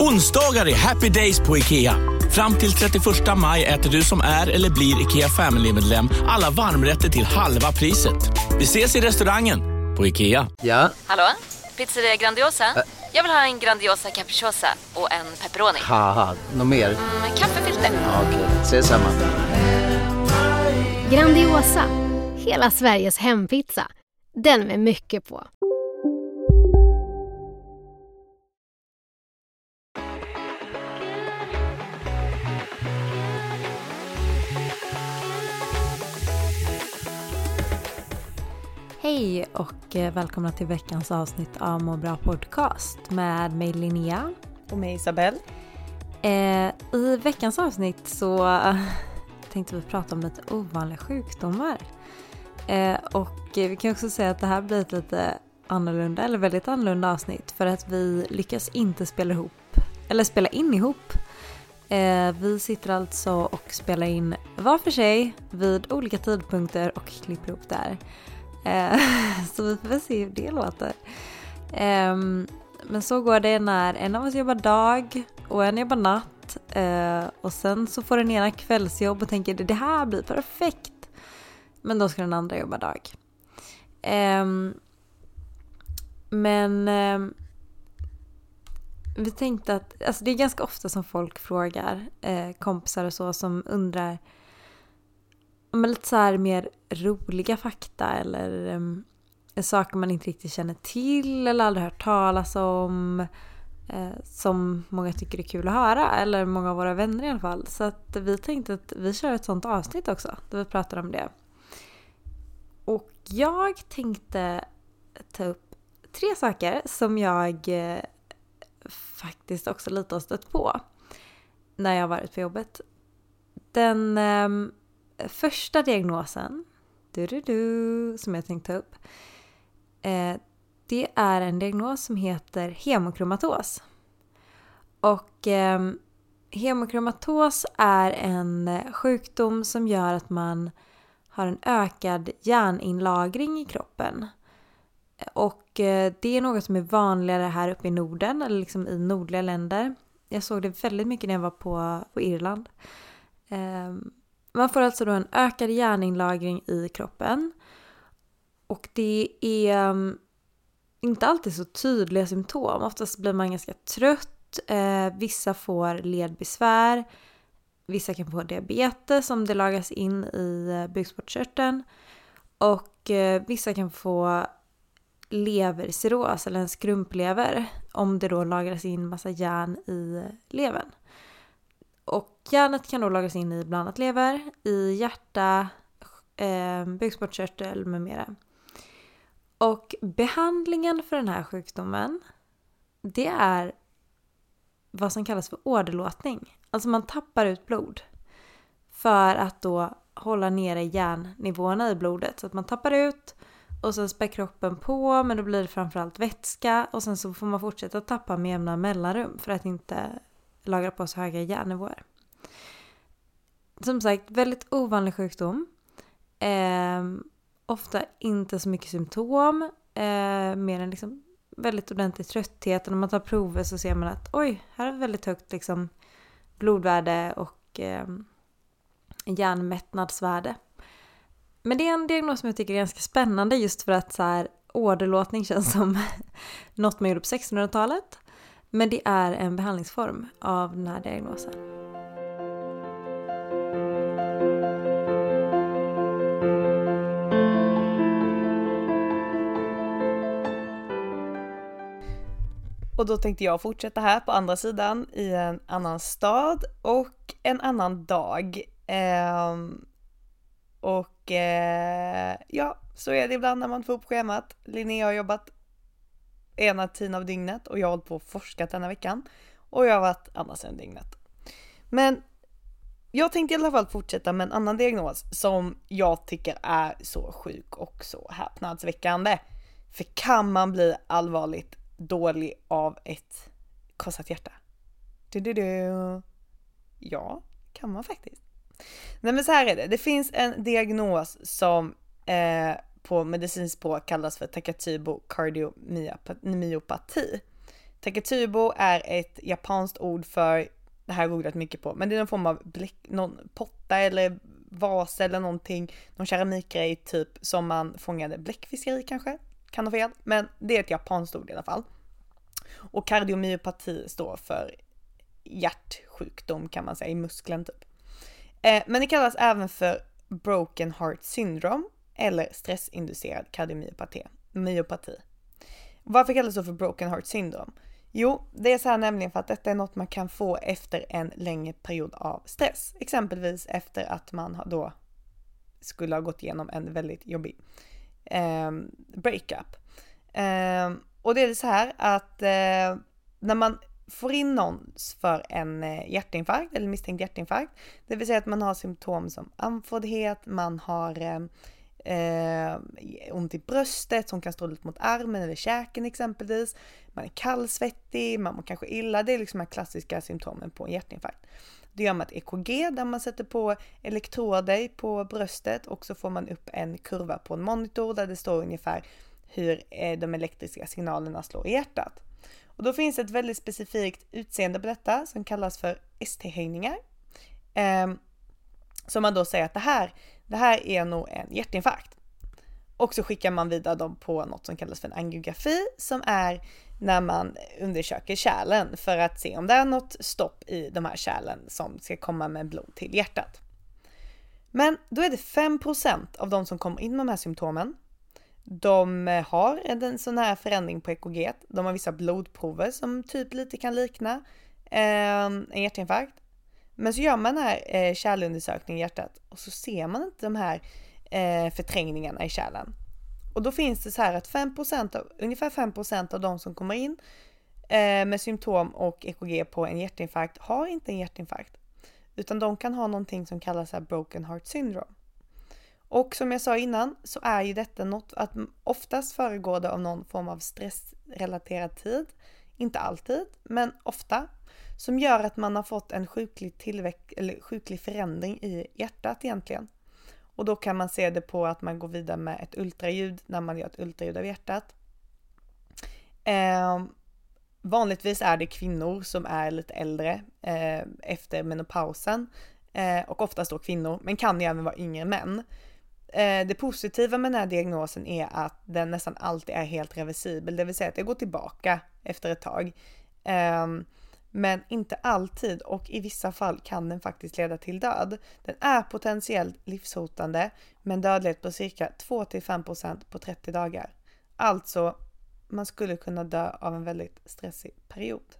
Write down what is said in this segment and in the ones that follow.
Onsdagar är happy days på IKEA. Fram till 31 maj äter du som är eller blir IKEA Family-medlem alla varmrätter till halva priset. Vi ses i restaurangen på IKEA. Ja, Hallå? Pizzeria Grandiosa? Jag vill ha en Grandiosa capriciosa och en pepperoni. något mer? Med kaffefilter. Ja, Okej, ses samma. Grandiosa, hela Sveriges hempizza. Den med mycket på. Hej och eh, välkomna till veckans avsnitt av Må bra podcast med mig Linnea. Och mig Isabelle. Eh, I veckans avsnitt så tänkte vi prata om lite ovanliga sjukdomar. Eh, och vi kan också säga att det här blir ett lite annorlunda, eller väldigt annorlunda avsnitt för att vi lyckas inte spela ihop, eller spela in ihop. Eh, vi sitter alltså och spelar in var för sig vid olika tidpunkter och klipper ihop där. Eh, så vi får väl se hur det låter. Ehm, men så går det när en av oss jobbar dag och en jobbar natt. Eh, och sen så får den ena kvällsjobb och tänker det här blir perfekt. Men då ska den andra jobba dag. Ehm, men ehm, vi tänkte att, alltså det är ganska ofta som folk frågar eh, kompisar och så som undrar men lite så här mer roliga fakta eller um, saker man inte riktigt känner till eller aldrig hört talas om. Eh, som många tycker är kul att höra, eller många av våra vänner i alla fall. Så att vi tänkte att vi kör ett sånt avsnitt också, där vi pratar om det. Och jag tänkte ta upp tre saker som jag eh, faktiskt också lite har stött på när jag har varit på jobbet. Den ehm, första diagnosen du, du, du, som jag tänkte ta upp. Eh, det är en diagnos som heter hemokromatos. Och eh, hemokromatos är en sjukdom som gör att man har en ökad järninlagring i kroppen. Och eh, det är något som är vanligare här uppe i Norden, eller liksom i nordliga länder. Jag såg det väldigt mycket när jag var på, på Irland. Eh, man får alltså då en ökad järninlagring i kroppen. Och det är mm, inte alltid så tydliga symptom. Oftast blir man ganska trött. Eh, vissa får ledbesvär. Vissa kan få diabetes om det lagas in i eh, bukspottkörteln. Och eh, vissa kan få levercirros eller en skrumplever om det då lagras in massa järn i levern. Och järnet kan då lagras in i bland annat lever, i hjärta, eh, bukspottkörtel med mera. Och behandlingen för den här sjukdomen det är vad som kallas för åderlåtning. Alltså man tappar ut blod för att då hålla nere järnnivåerna i blodet. Så att man tappar ut och sen spär kroppen på men då blir det framförallt vätska och sen så får man fortsätta tappa med jämna mellanrum för att inte lagra på oss höga järnnivåer. Som sagt, väldigt ovanlig sjukdom. Eh, ofta inte så mycket symptom, eh, mer än liksom väldigt ordentlig trötthet. Och när man tar prover så ser man att oj, här är väldigt högt liksom blodvärde och eh, järnmättnadsvärde. Men det är en diagnos som jag tycker är ganska spännande just för att så här, åderlåtning känns som något man gjorde på 1600-talet. Men det är en behandlingsform av den här diagnosen. Och då tänkte jag fortsätta här på andra sidan i en annan stad och en annan dag. Ehm, och eh, ja, så är det ibland när man får upp schemat. Linnea har jobbat ena tiden av dygnet och jag har hållit på och forskat denna veckan. och jag har varit annars än dygnet. Men jag tänkte i alla fall fortsätta med en annan diagnos som jag tycker är så sjuk och så häpnadsväckande. För kan man bli allvarligt dålig av ett krossat hjärta? Du, du, du. Ja, kan man faktiskt. Nej men så här är det, det finns en diagnos som eh, på medicinskt språk kallas för Takatubo kardiomyopati. Takatubo är ett japanskt ord för, det här har jag googlat mycket på, men det är någon form av bläck, någon potta eller vas eller någonting, någon keramikgrej typ som man fångade bläckfiskar i kanske, kan ha fel, men det är ett japanskt ord i alla fall. Och kardiomyopati står för hjärtsjukdom kan man säga i muskeln typ. Eh, men det kallas även för broken heart syndrome eller stressinducerad kardiomyopati. Myopati. Varför kallas det för broken heart syndrome? Jo, det är så här nämligen för att detta är något man kan få efter en längre period av stress. Exempelvis efter att man då skulle ha gått igenom en väldigt jobbig eh, breakup. Eh, och det är så här att eh, när man får in någon för en eh, hjärtinfarkt eller misstänkt hjärtinfarkt, det vill säga att man har symptom som andfåddhet, man har ehm, eh, ont i bröstet som kan stå lite mot armen eller käken exempelvis. Man är kallsvettig, man mår kanske illa. Det är liksom de här klassiska symptomen på en hjärtinfarkt. Det gör man ett EKG där man sätter på elektroder på bröstet och så får man upp en kurva på en monitor där det står ungefär hur eh, de elektriska signalerna slår i hjärtat. Och då finns ett väldigt specifikt utseende på detta som kallas för ST-höjningar. Ehm, som man då säger att det här, det här är nog en hjärtinfarkt. Och så skickar man vidare dem på något som kallas för en angiografi som är när man undersöker kärlen för att se om det är något stopp i de här kärlen som ska komma med blod till hjärtat. Men då är det 5% av de som kommer in med de här symptomen. De eh, har en sån här förändring på EKG. De har vissa blodprover som typ lite kan likna eh, en hjärtinfarkt. Men så gör man den här eh, kärlundersökningen i hjärtat och så ser man inte de här eh, förträngningarna i kärlen. Och då finns det så här att 5% av, ungefär 5% av de som kommer in eh, med symptom och EKG på en hjärtinfarkt har inte en hjärtinfarkt. Utan de kan ha någonting som kallas här broken heart syndrome. Och som jag sa innan så är ju detta något att oftast föregår det av någon form av stressrelaterad tid. Inte alltid, men ofta som gör att man har fått en sjuklig, tillväxt, eller sjuklig förändring i hjärtat egentligen. Och då kan man se det på att man går vidare med ett ultraljud när man gör ett ultraljud av hjärtat. Eh, vanligtvis är det kvinnor som är lite äldre eh, efter menopausen eh, och oftast då kvinnor, men kan ju även vara yngre män. Eh, det positiva med den här diagnosen är att den nästan alltid är helt reversibel, det vill säga att det går tillbaka efter ett tag. Ehm, men inte alltid och i vissa fall kan den faktiskt leda till död. Den är potentiellt livshotande med dödlighet på cirka 2-5% på 30 dagar. Alltså, man skulle kunna dö av en väldigt stressig period.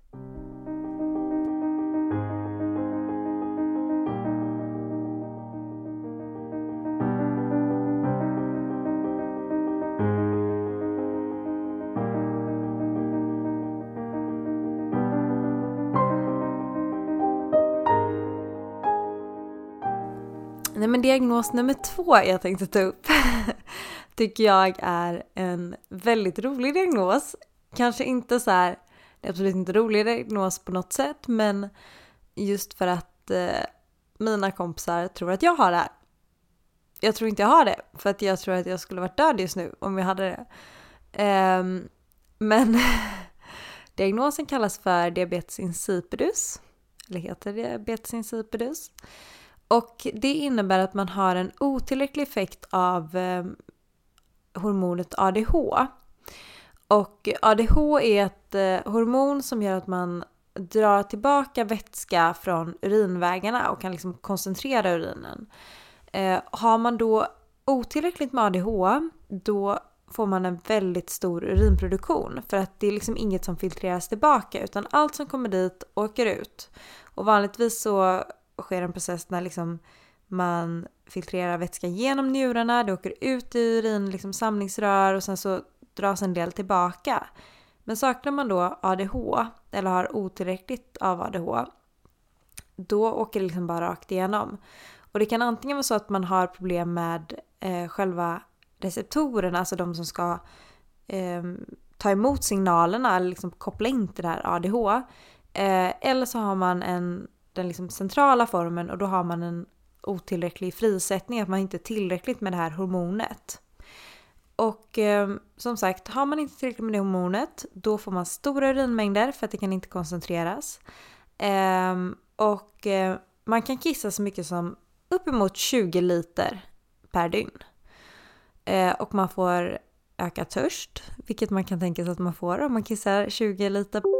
Men diagnos nummer två jag tänkte ta upp tycker jag är en väldigt rolig diagnos. Kanske inte så här, det är absolut inte rolig diagnos på något sätt men just för att eh, mina kompisar tror att jag har det här. Jag tror inte jag har det för att jag tror att jag skulle varit död just nu om jag hade det. Eh, men diagnosen kallas för diabetes insipidus. Eller heter diabetes insipidus. Och det innebär att man har en otillräcklig effekt av eh, hormonet ADH. Och ADH är ett eh, hormon som gör att man drar tillbaka vätska från urinvägarna och kan liksom koncentrera urinen. Eh, har man då otillräckligt med ADH då får man en väldigt stor urinproduktion för att det är liksom inget som filtreras tillbaka utan allt som kommer dit åker ut. Och vanligtvis så sker en process när liksom man filtrerar vätska genom njurarna, det åker ut i urin, liksom samlingsrör och sen så dras en del tillbaka. Men saknar man då ADH eller har otillräckligt av ADH då åker det liksom bara rakt igenom. Och det kan antingen vara så att man har problem med eh, själva receptorerna, alltså de som ska eh, ta emot signalerna eller liksom koppla in till det här ADH. Eh, eller så har man en, den liksom centrala formen och då har man en otillräcklig frisättning, att man inte är tillräckligt med det här hormonet. Och eh, som sagt, har man inte tillräckligt med det hormonet då får man stora urinmängder för att det kan inte koncentreras. Eh, och eh, man kan kissa så mycket som uppemot 20 liter per dygn. Eh, och man får öka törst, vilket man kan tänka sig att man får om man kissar 20 liter.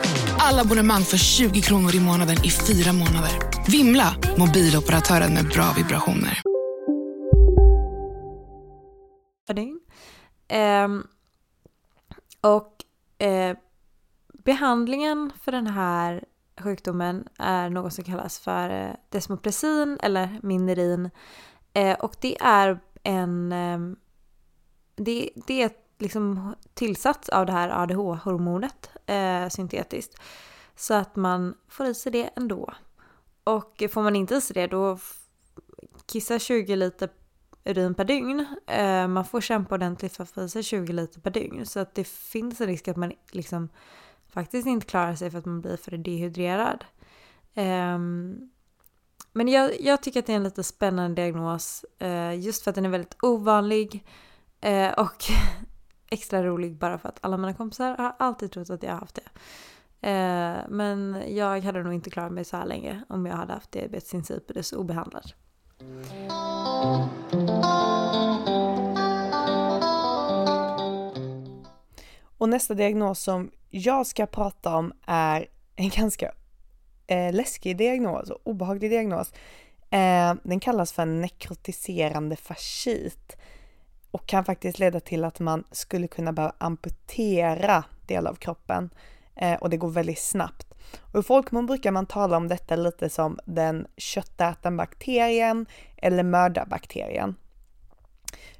Alla abonnemang för 20 kronor i månaden i fyra månader. Vimla! Mobiloperatören med bra vibrationer. Um, och eh, behandlingen för den här sjukdomen är något som kallas för eh, desmopressin eller Minerin. Eh, och det är en... Eh, det, det är ett liksom tillsats av det här ADH-hormonet eh, syntetiskt. Så att man får i sig det ändå. Och får man inte i sig det då kissar 20 liter urin per dygn. Eh, man får kämpa ordentligt för att få i sig 20 liter per dygn. Så att det finns en risk att man liksom faktiskt inte klarar sig för att man blir för dehydrerad. Eh, men jag, jag, tycker att det är en lite spännande diagnos eh, just för att den är väldigt ovanlig eh, och extra rolig bara för att alla mina kompisar har alltid trott att jag har haft det. Eh, men jag hade nog inte klarat mig så här länge om jag hade haft diabetes insipidus obehandlad. Och nästa diagnos som jag ska prata om är en ganska eh, läskig diagnos och obehaglig diagnos. Eh, den kallas för nekrotiserande fascit och kan faktiskt leda till att man skulle kunna behöva amputera delar av kroppen eh, och det går väldigt snabbt. Och i folkmun brukar man tala om detta lite som den köttätande bakterien eller mördarbakterien.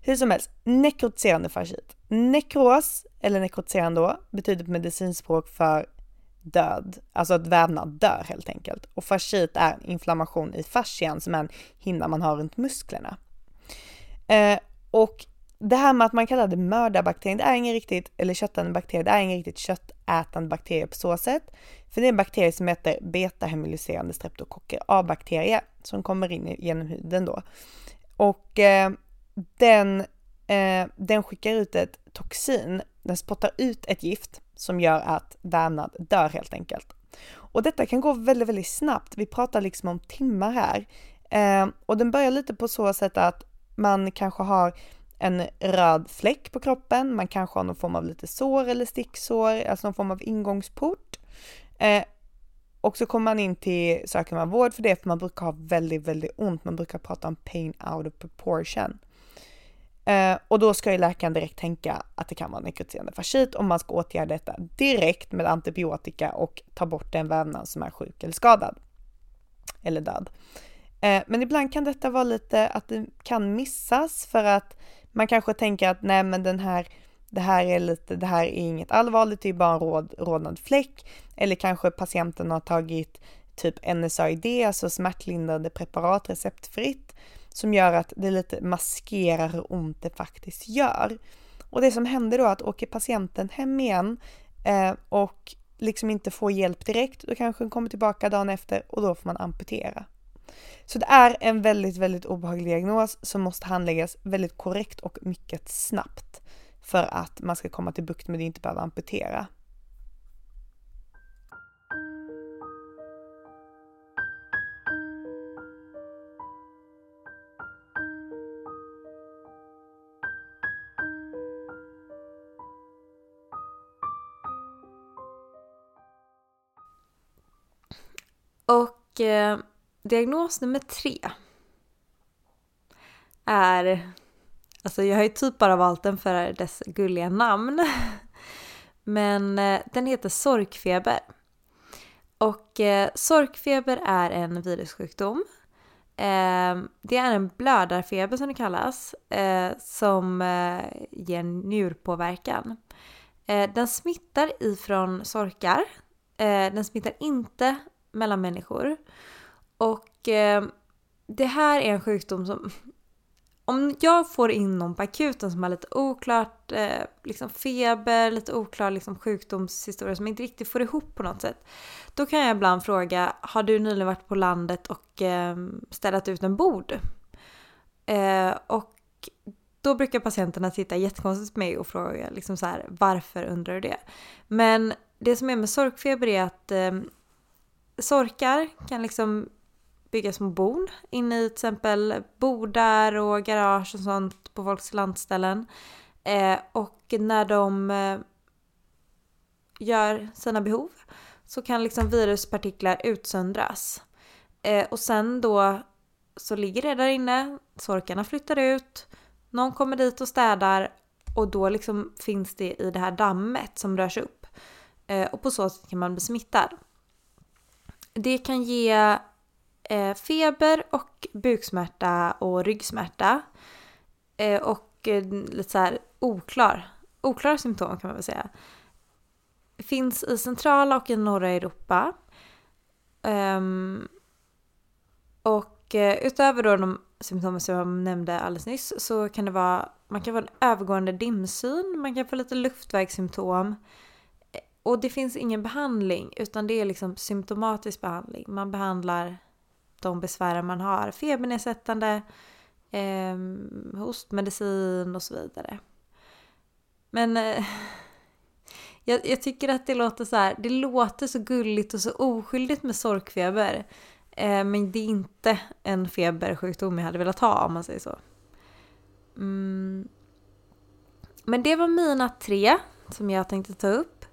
Hur som helst, nekrotiserande fascit. Nekros, eller nekrotiserande då, betyder på medicinspråk för död, alltså att vävnad dör helt enkelt. Och fascit är inflammation i fascian som är en hinna man har runt musklerna. Eh, och det här med att man kallar det mördarbakterien, det är ingen riktigt, eller köttätande bakterie, det är ingen riktigt köttätande bakterie på så sätt. För det är en bakterie som heter beta-hemolyserande streptokocker A-bakterie som kommer in genom huden då. Och eh, den, eh, den skickar ut ett toxin, den spottar ut ett gift som gör att vävnad dör helt enkelt. Och detta kan gå väldigt, väldigt snabbt. Vi pratar liksom om timmar här. Eh, och den börjar lite på så sätt att man kanske har en röd fläck på kroppen, man kanske har någon form av lite sår eller sticksår, alltså någon form av ingångsport. Eh, och så kommer man in till, söker man vård för det, för man brukar ha väldigt, väldigt ont. Man brukar prata om pain out of proportion. Eh, och då ska ju läkaren direkt tänka att det kan vara nekrotiserande fascit och man ska åtgärda detta direkt med antibiotika och ta bort den vävnad som är sjuk eller skadad. Eller död. Eh, men ibland kan detta vara lite att det kan missas för att man kanske tänker att nej men den här, det här är lite, det här är inget allvarligt, det är bara en råd, rodnad fläck. Eller kanske patienten har tagit typ NSAID, alltså smärtlindrande preparat receptfritt, som gör att det lite maskerar hur ont det faktiskt gör. Och det som händer då är att åker patienten hem igen eh, och liksom inte får hjälp direkt, då kanske den kommer tillbaka dagen efter och då får man amputera. Så det är en väldigt, väldigt obehaglig diagnos som måste handläggas väldigt korrekt och mycket snabbt för att man ska komma till bukt med det och inte behöva amputera. Och eh, diagnos nummer tre är... Alltså jag har ju typ bara valt den för dess gulliga namn. Men eh, den heter sorkfeber. Och eh, sorkfeber är en virussjukdom. Eh, det är en blödarfeber som det kallas. Eh, som eh, ger njurpåverkan. Eh, den smittar ifrån sorkar. Eh, den smittar inte mellan människor. Och eh, det här är en sjukdom som... Om jag får in någon på akuten som har lite oklart eh, liksom feber, lite oklar liksom, sjukdomshistoria som inte riktigt får ihop på något sätt. Då kan jag ibland fråga, har du nyligen varit på landet och eh, städat ut en bord? Eh, och då brukar patienterna titta jättekonstigt på mig och fråga liksom så här, varför undrar du det? Men det som är med sorkfeber är att eh, sorkar kan liksom bygga små bon inne i till exempel bodar och garage och sånt på folks landställen. Eh, och när de eh, gör sina behov så kan liksom viruspartiklar utsöndras. Eh, och sen då så ligger det där inne, sorkarna flyttar ut, någon kommer dit och städar och då liksom finns det i det här dammet som rörs upp. Eh, och på så sätt kan man bli smittad. Det kan ge eh, feber och buksmärta och ryggsmärta. Eh, och eh, lite så här oklar, oklara symptom kan man väl säga. Finns i centrala och i norra Europa. Ehm, och eh, utöver då de symptomen som jag nämnde alldeles nyss så kan det vara, man kan få en övergående dimsyn, man kan få lite luftvägssymptom eh, och det finns ingen behandling utan det är liksom symptomatisk behandling. Man behandlar de besvären man har. Febernedsättande, eh, hostmedicin och så vidare. Men eh, jag, jag, tycker att det låter så här, det låter så gulligt och så oskyldigt med sorkfeber. Eh, men det är inte en febersjukdom jag hade velat ha om man säger så. Mm. Men det var mina tre som jag tänkte ta upp.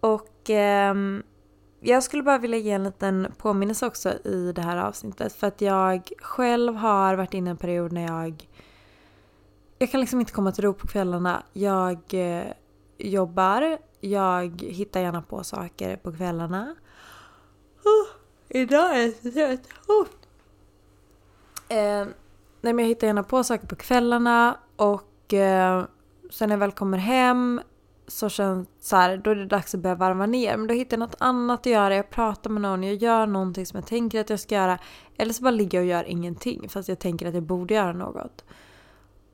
Och eh, jag skulle bara vilja ge en liten påminnelse också i det här avsnittet. För att jag själv har varit inne i en period när jag... Jag kan liksom inte komma till ro på kvällarna. Jag eh, jobbar, jag hittar gärna på saker på kvällarna. Oh, idag är jag så trött. Oh. Eh, nej men jag hittar gärna på saker på kvällarna och eh, sen när jag väl kommer hem så känns så här, då är det dags att börja varva ner. Men då hittar jag något annat att göra. Jag pratar med någon, jag gör någonting som jag tänker att jag ska göra. Eller så bara ligger jag och gör ingenting fast jag tänker att jag borde göra något.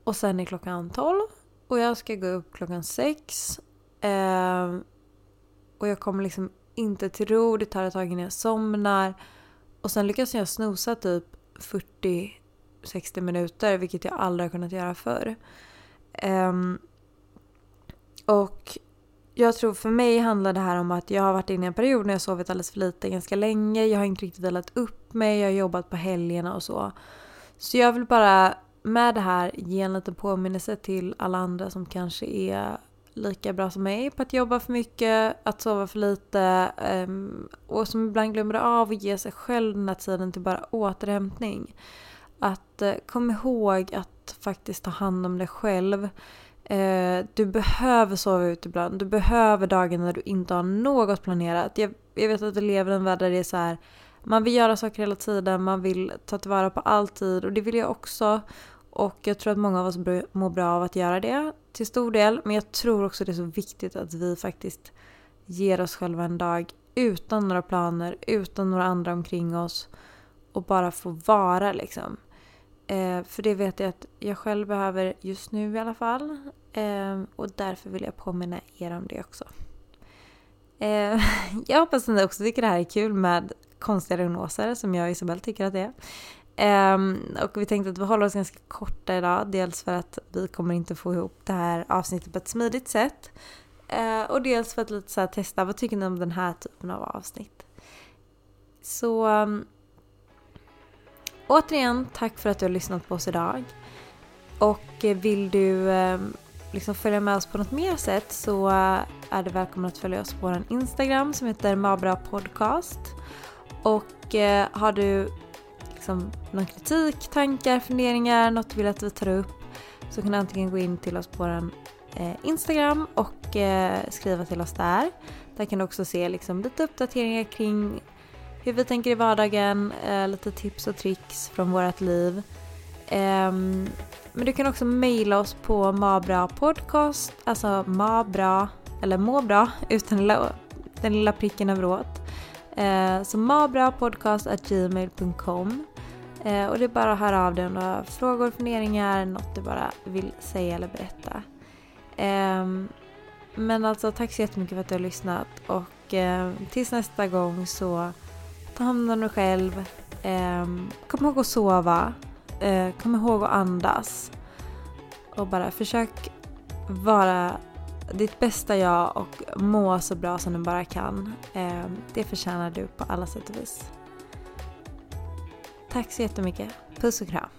Och sen är klockan 12 och jag ska gå upp klockan 6. Eh, och jag kommer liksom inte till ro, det tar ett tag innan jag somnar. Och sen lyckas jag snosa typ 40-60 minuter vilket jag aldrig har kunnat göra förr. Eh, och jag tror för mig handlar det här om att jag har varit inne i en period när jag sovit alldeles för lite ganska länge. Jag har inte riktigt vilat upp mig, jag har jobbat på helgerna och så. Så jag vill bara med det här ge en liten påminnelse till alla andra som kanske är lika bra som mig på att jobba för mycket, att sova för lite ehm, och som ibland glömmer av att ge sig själv den här tiden till bara återhämtning. Att eh, kom ihåg att faktiskt ta hand om dig själv. Eh, du behöver sova ut ibland. Du behöver dagar när du inte har något planerat. Jag, jag vet att vi lever i en värld där det är så här. Man vill göra saker hela tiden, man vill ta tillvara på all tid och det vill jag också. Och jag tror att många av oss mår bra av att göra det till stor del. Men jag tror också det är så viktigt att vi faktiskt ger oss själva en dag utan några planer, utan några andra omkring oss och bara få vara liksom. Eh, för det vet jag att jag själv behöver just nu i alla fall. Eh, och därför vill jag påminna er om det också. Eh, jag hoppas att ni också tycker det här är kul med konstiga diagnoser som jag och Isabelle tycker att det är. Um, och vi tänkte att vi håller oss ganska korta idag. Dels för att vi kommer inte få ihop det här avsnittet på ett smidigt sätt. Uh, och dels för att lite så testa, vad tycker ni om den här typen av avsnitt? Så ehm, återigen, tack för att du har lyssnat på oss idag. Och eh, vill du eh, liksom följa med oss på något mer sätt så eh, är du välkommen att följa oss på vår Instagram som heter Mabra Podcast. Och har du liksom någon kritik, tankar, funderingar, något du vill att vi tar upp så kan du antingen gå in till oss på vår Instagram och skriva till oss där. Där kan du också se liksom, lite uppdateringar kring hur vi tänker i vardagen, eh, lite tips och tricks från vårt liv. Ehm, men du kan också mejla oss på Mabra podcast, alltså Mabra, eller må bra utan den lilla pricken över åt. Eh, så mabrapodcast.gmail.com eh, Och det är bara att höra av dig om du har frågor, funderingar, något du bara vill säga eller berätta. Eh, men alltså tack så jättemycket för att du har lyssnat och eh, tills nästa gång så ta hand om dig själv. Eh, kom ihåg att sova. Eh, kom ihåg att andas. Och bara försök vara ditt bästa jag och må så bra som du bara kan. Eh, det förtjänar du på alla sätt och vis. Tack så jättemycket. Puss och kram.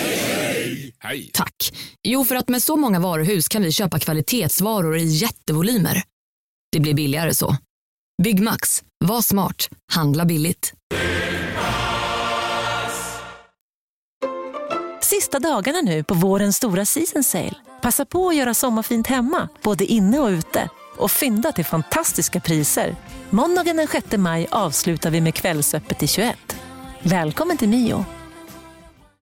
Hej! Tack. Jo, för att med så många varuhus kan vi köpa kvalitetsvaror i jättevolymer. Det blir billigare så. Byggmax. Var smart. Handla billigt. Sista dagarna nu på vårens stora season sale. Passa på att göra sommarfint hemma, både inne och ute. Och fynda till fantastiska priser. Måndagen den 6 maj avslutar vi med Kvällsöppet i 21. Välkommen till Mio.